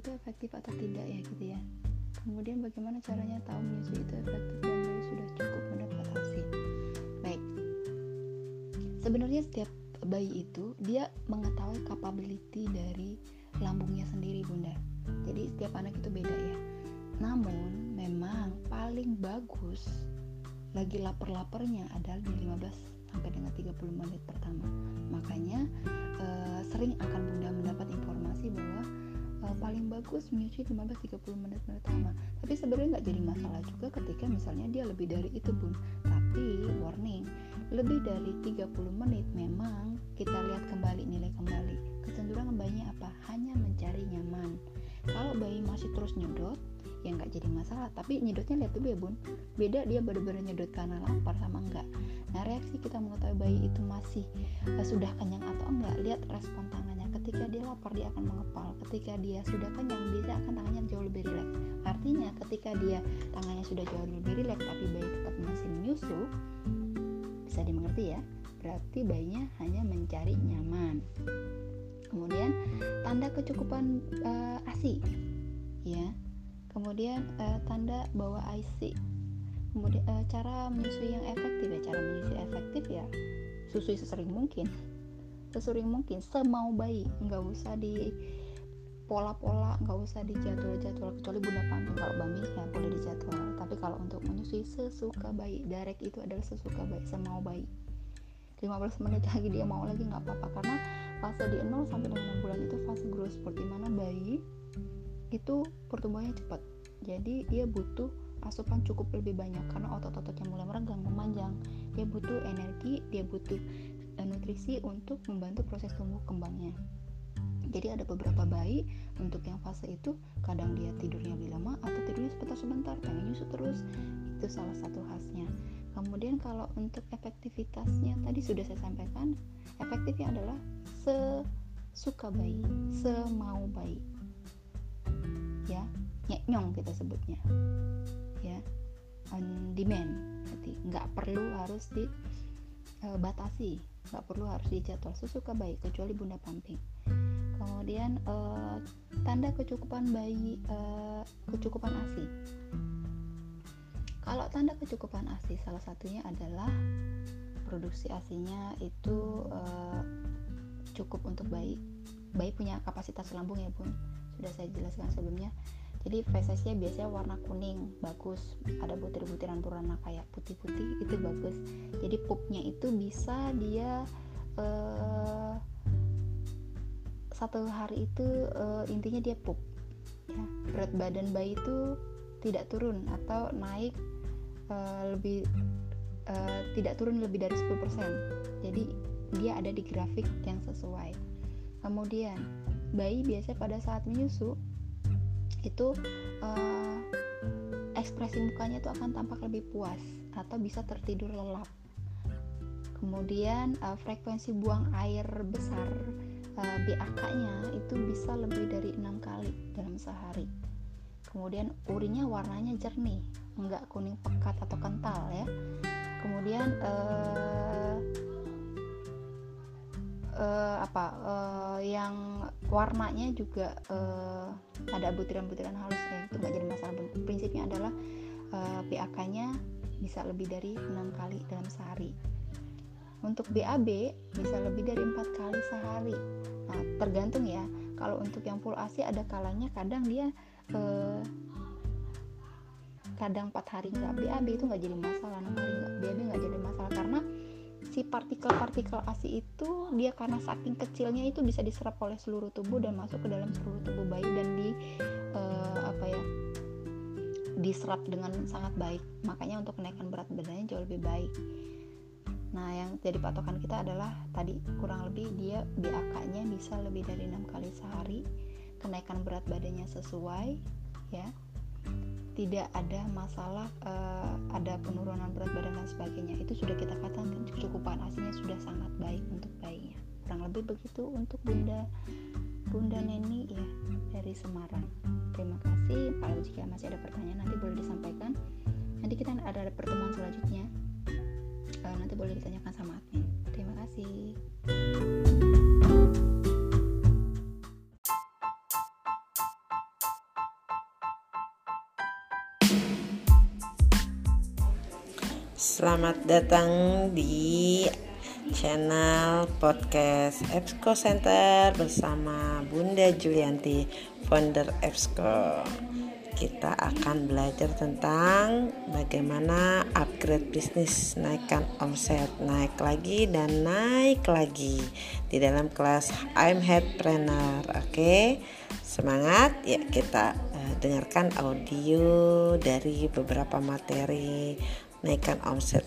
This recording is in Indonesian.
itu efektif atau tidak ya gitu ya. Kemudian bagaimana caranya tahu menyusui itu efektif dan bayi sudah cukup mendapat hasil? Baik. Sebenarnya setiap bayi itu dia mengetahui capability dari lambungnya sendiri bunda. Jadi setiap anak itu beda ya. Namun memang paling bagus lagi lapar-laparnya adalah di 15 sampai dengan 30 menit pertama. Makanya uh, sering akan bunda mendapat informasi bahwa uh, paling bagus menyusui 15-30 menit pertama. Tapi sebenarnya nggak jadi masalah juga ketika misalnya dia lebih dari itu bun. Tapi warning lebih dari 30 menit memang kita lihat kembali nilai kembali. Kecenderungan bayinya apa? Hanya mencari nyaman. Kalau bayi masih terus nyedot ya nggak jadi masalah tapi nyedotnya lihat dulu ya bun beda dia benar-benar nyedot karena lapar sama enggak. Nah reaksi kita mengetahui bayi itu masih uh, sudah kenyang atau enggak lihat respon tangannya. Ketika dia lapar dia akan mengepal. Ketika dia sudah kenyang dia akan tangannya jauh lebih rileks. Artinya ketika dia tangannya sudah jauh lebih rileks tapi bayi tetap masih menyusu bisa dimengerti ya? Berarti bayinya hanya mencari nyaman. Kemudian tanda kecukupan uh, asi ya kemudian uh, tanda bahwa IC kemudian uh, cara menyusui yang efektif ya cara menyusui efektif ya susui sesering mungkin. Sesering mungkin semau bayi. Nggak usah di pola-pola nggak usah dijadwal-jadwal kecuali bunda pantu kalau bami ya boleh dijadwal. Tapi kalau untuk menyusui sesuka bayi direct itu adalah sesuka bayi semau bayi. 15 menit lagi dia mau lagi nggak apa-apa. Karena fase di 0 sampai dengan 6 bulan itu fase growth spurt di mana bayi itu pertumbuhannya cepat. Jadi dia butuh asupan cukup lebih banyak karena otot-ototnya mulai meregang memanjang. Dia butuh energi dia butuh uh, nutrisi untuk membantu proses tumbuh kembangnya. Jadi ada beberapa bayi untuk yang fase itu kadang dia tidurnya lebih lama atau tidurnya sebentar-sebentar pengen nyusu terus. Itu salah satu khasnya. Kemudian kalau untuk efektivitasnya tadi sudah saya sampaikan efektifnya adalah sesuka bayi semau bayi nyong kita sebutnya. Ya on demand. Berarti nggak perlu harus dibatasi uh, nggak perlu harus dijadwal sesuka bayi kecuali bunda pumping kemudian uh, tanda kecukupan bayi uh, kecukupan asi kalau tanda kecukupan asi salah satunya adalah produksi asinya itu uh, cukup untuk bayi. Bayi punya kapasitas lambung ya bun. Sudah saya jelaskan sebelumnya jadi fesesnya biasanya warna kuning bagus. Ada butir-butiran berwarna kayak putih-putih itu bagus. Jadi pupnya itu bisa dia uh, satu hari itu uh, intinya dia pup. Ya berat badan bayi itu tidak turun atau naik uh, lebih uh, tidak turun lebih dari 10% jadi dia ada di grafik yang sesuai. Kemudian bayi biasanya pada saat menyusu itu uh, ekspresi mukanya itu akan tampak lebih puas atau bisa tertidur lelap. Kemudian uh, frekuensi buang air besar uh, eh, BAK-nya itu bisa lebih dari enam kali dalam sehari. Kemudian urinnya warnanya jernih, enggak kuning pekat atau kental ya. Kemudian uh, uh, apa uh, yang warnanya juga uh, ada butiran-butiran halus ya itu nggak jadi masalah. Prinsipnya adalah uh, PAK-nya bisa lebih dari enam kali dalam sehari. Untuk BAB bisa lebih dari empat kali sehari. Nah tergantung ya. Kalau untuk yang full AC ada kalanya kadang dia uh, kadang empat hari nggak. BAB itu nggak jadi masalah enam hari nggak. BAB nggak jadi masalah karena si partikel-partikel ASI itu dia karena saking kecilnya itu bisa diserap oleh seluruh tubuh dan masuk ke dalam seluruh tubuh bayi dan di uh, apa ya diserap dengan sangat baik. Makanya untuk kenaikan berat badannya jauh lebih baik. Nah yang jadi patokan kita adalah tadi kurang lebih dia BAK-nya bisa lebih dari enam kali sehari. Kenaikan berat badannya sesuai ya tidak ada masalah uh, ada penurunan berat badan dan sebagainya. Itu sudah kita katakan kecukupan aslinya sudah sangat baik untuk bayinya. Kurang lebih begitu untuk bunda bunda Neni ya dari Semarang. Terima kasih. Kalau jika masih ada pertanyaan nanti boleh disampaikan. Nanti kita ada pertemuan selanjutnya. Uh, nanti boleh ditanyakan sama admin. Terima kasih Selamat datang di channel podcast EBSCO Center bersama Bunda Julianti, founder EBSCO. Kita akan belajar tentang bagaimana upgrade bisnis, naikkan omset, naik lagi dan naik lagi di dalam kelas I'm Headpreneur. Oke, semangat ya kita uh, dengarkan audio dari beberapa materi naikkan omset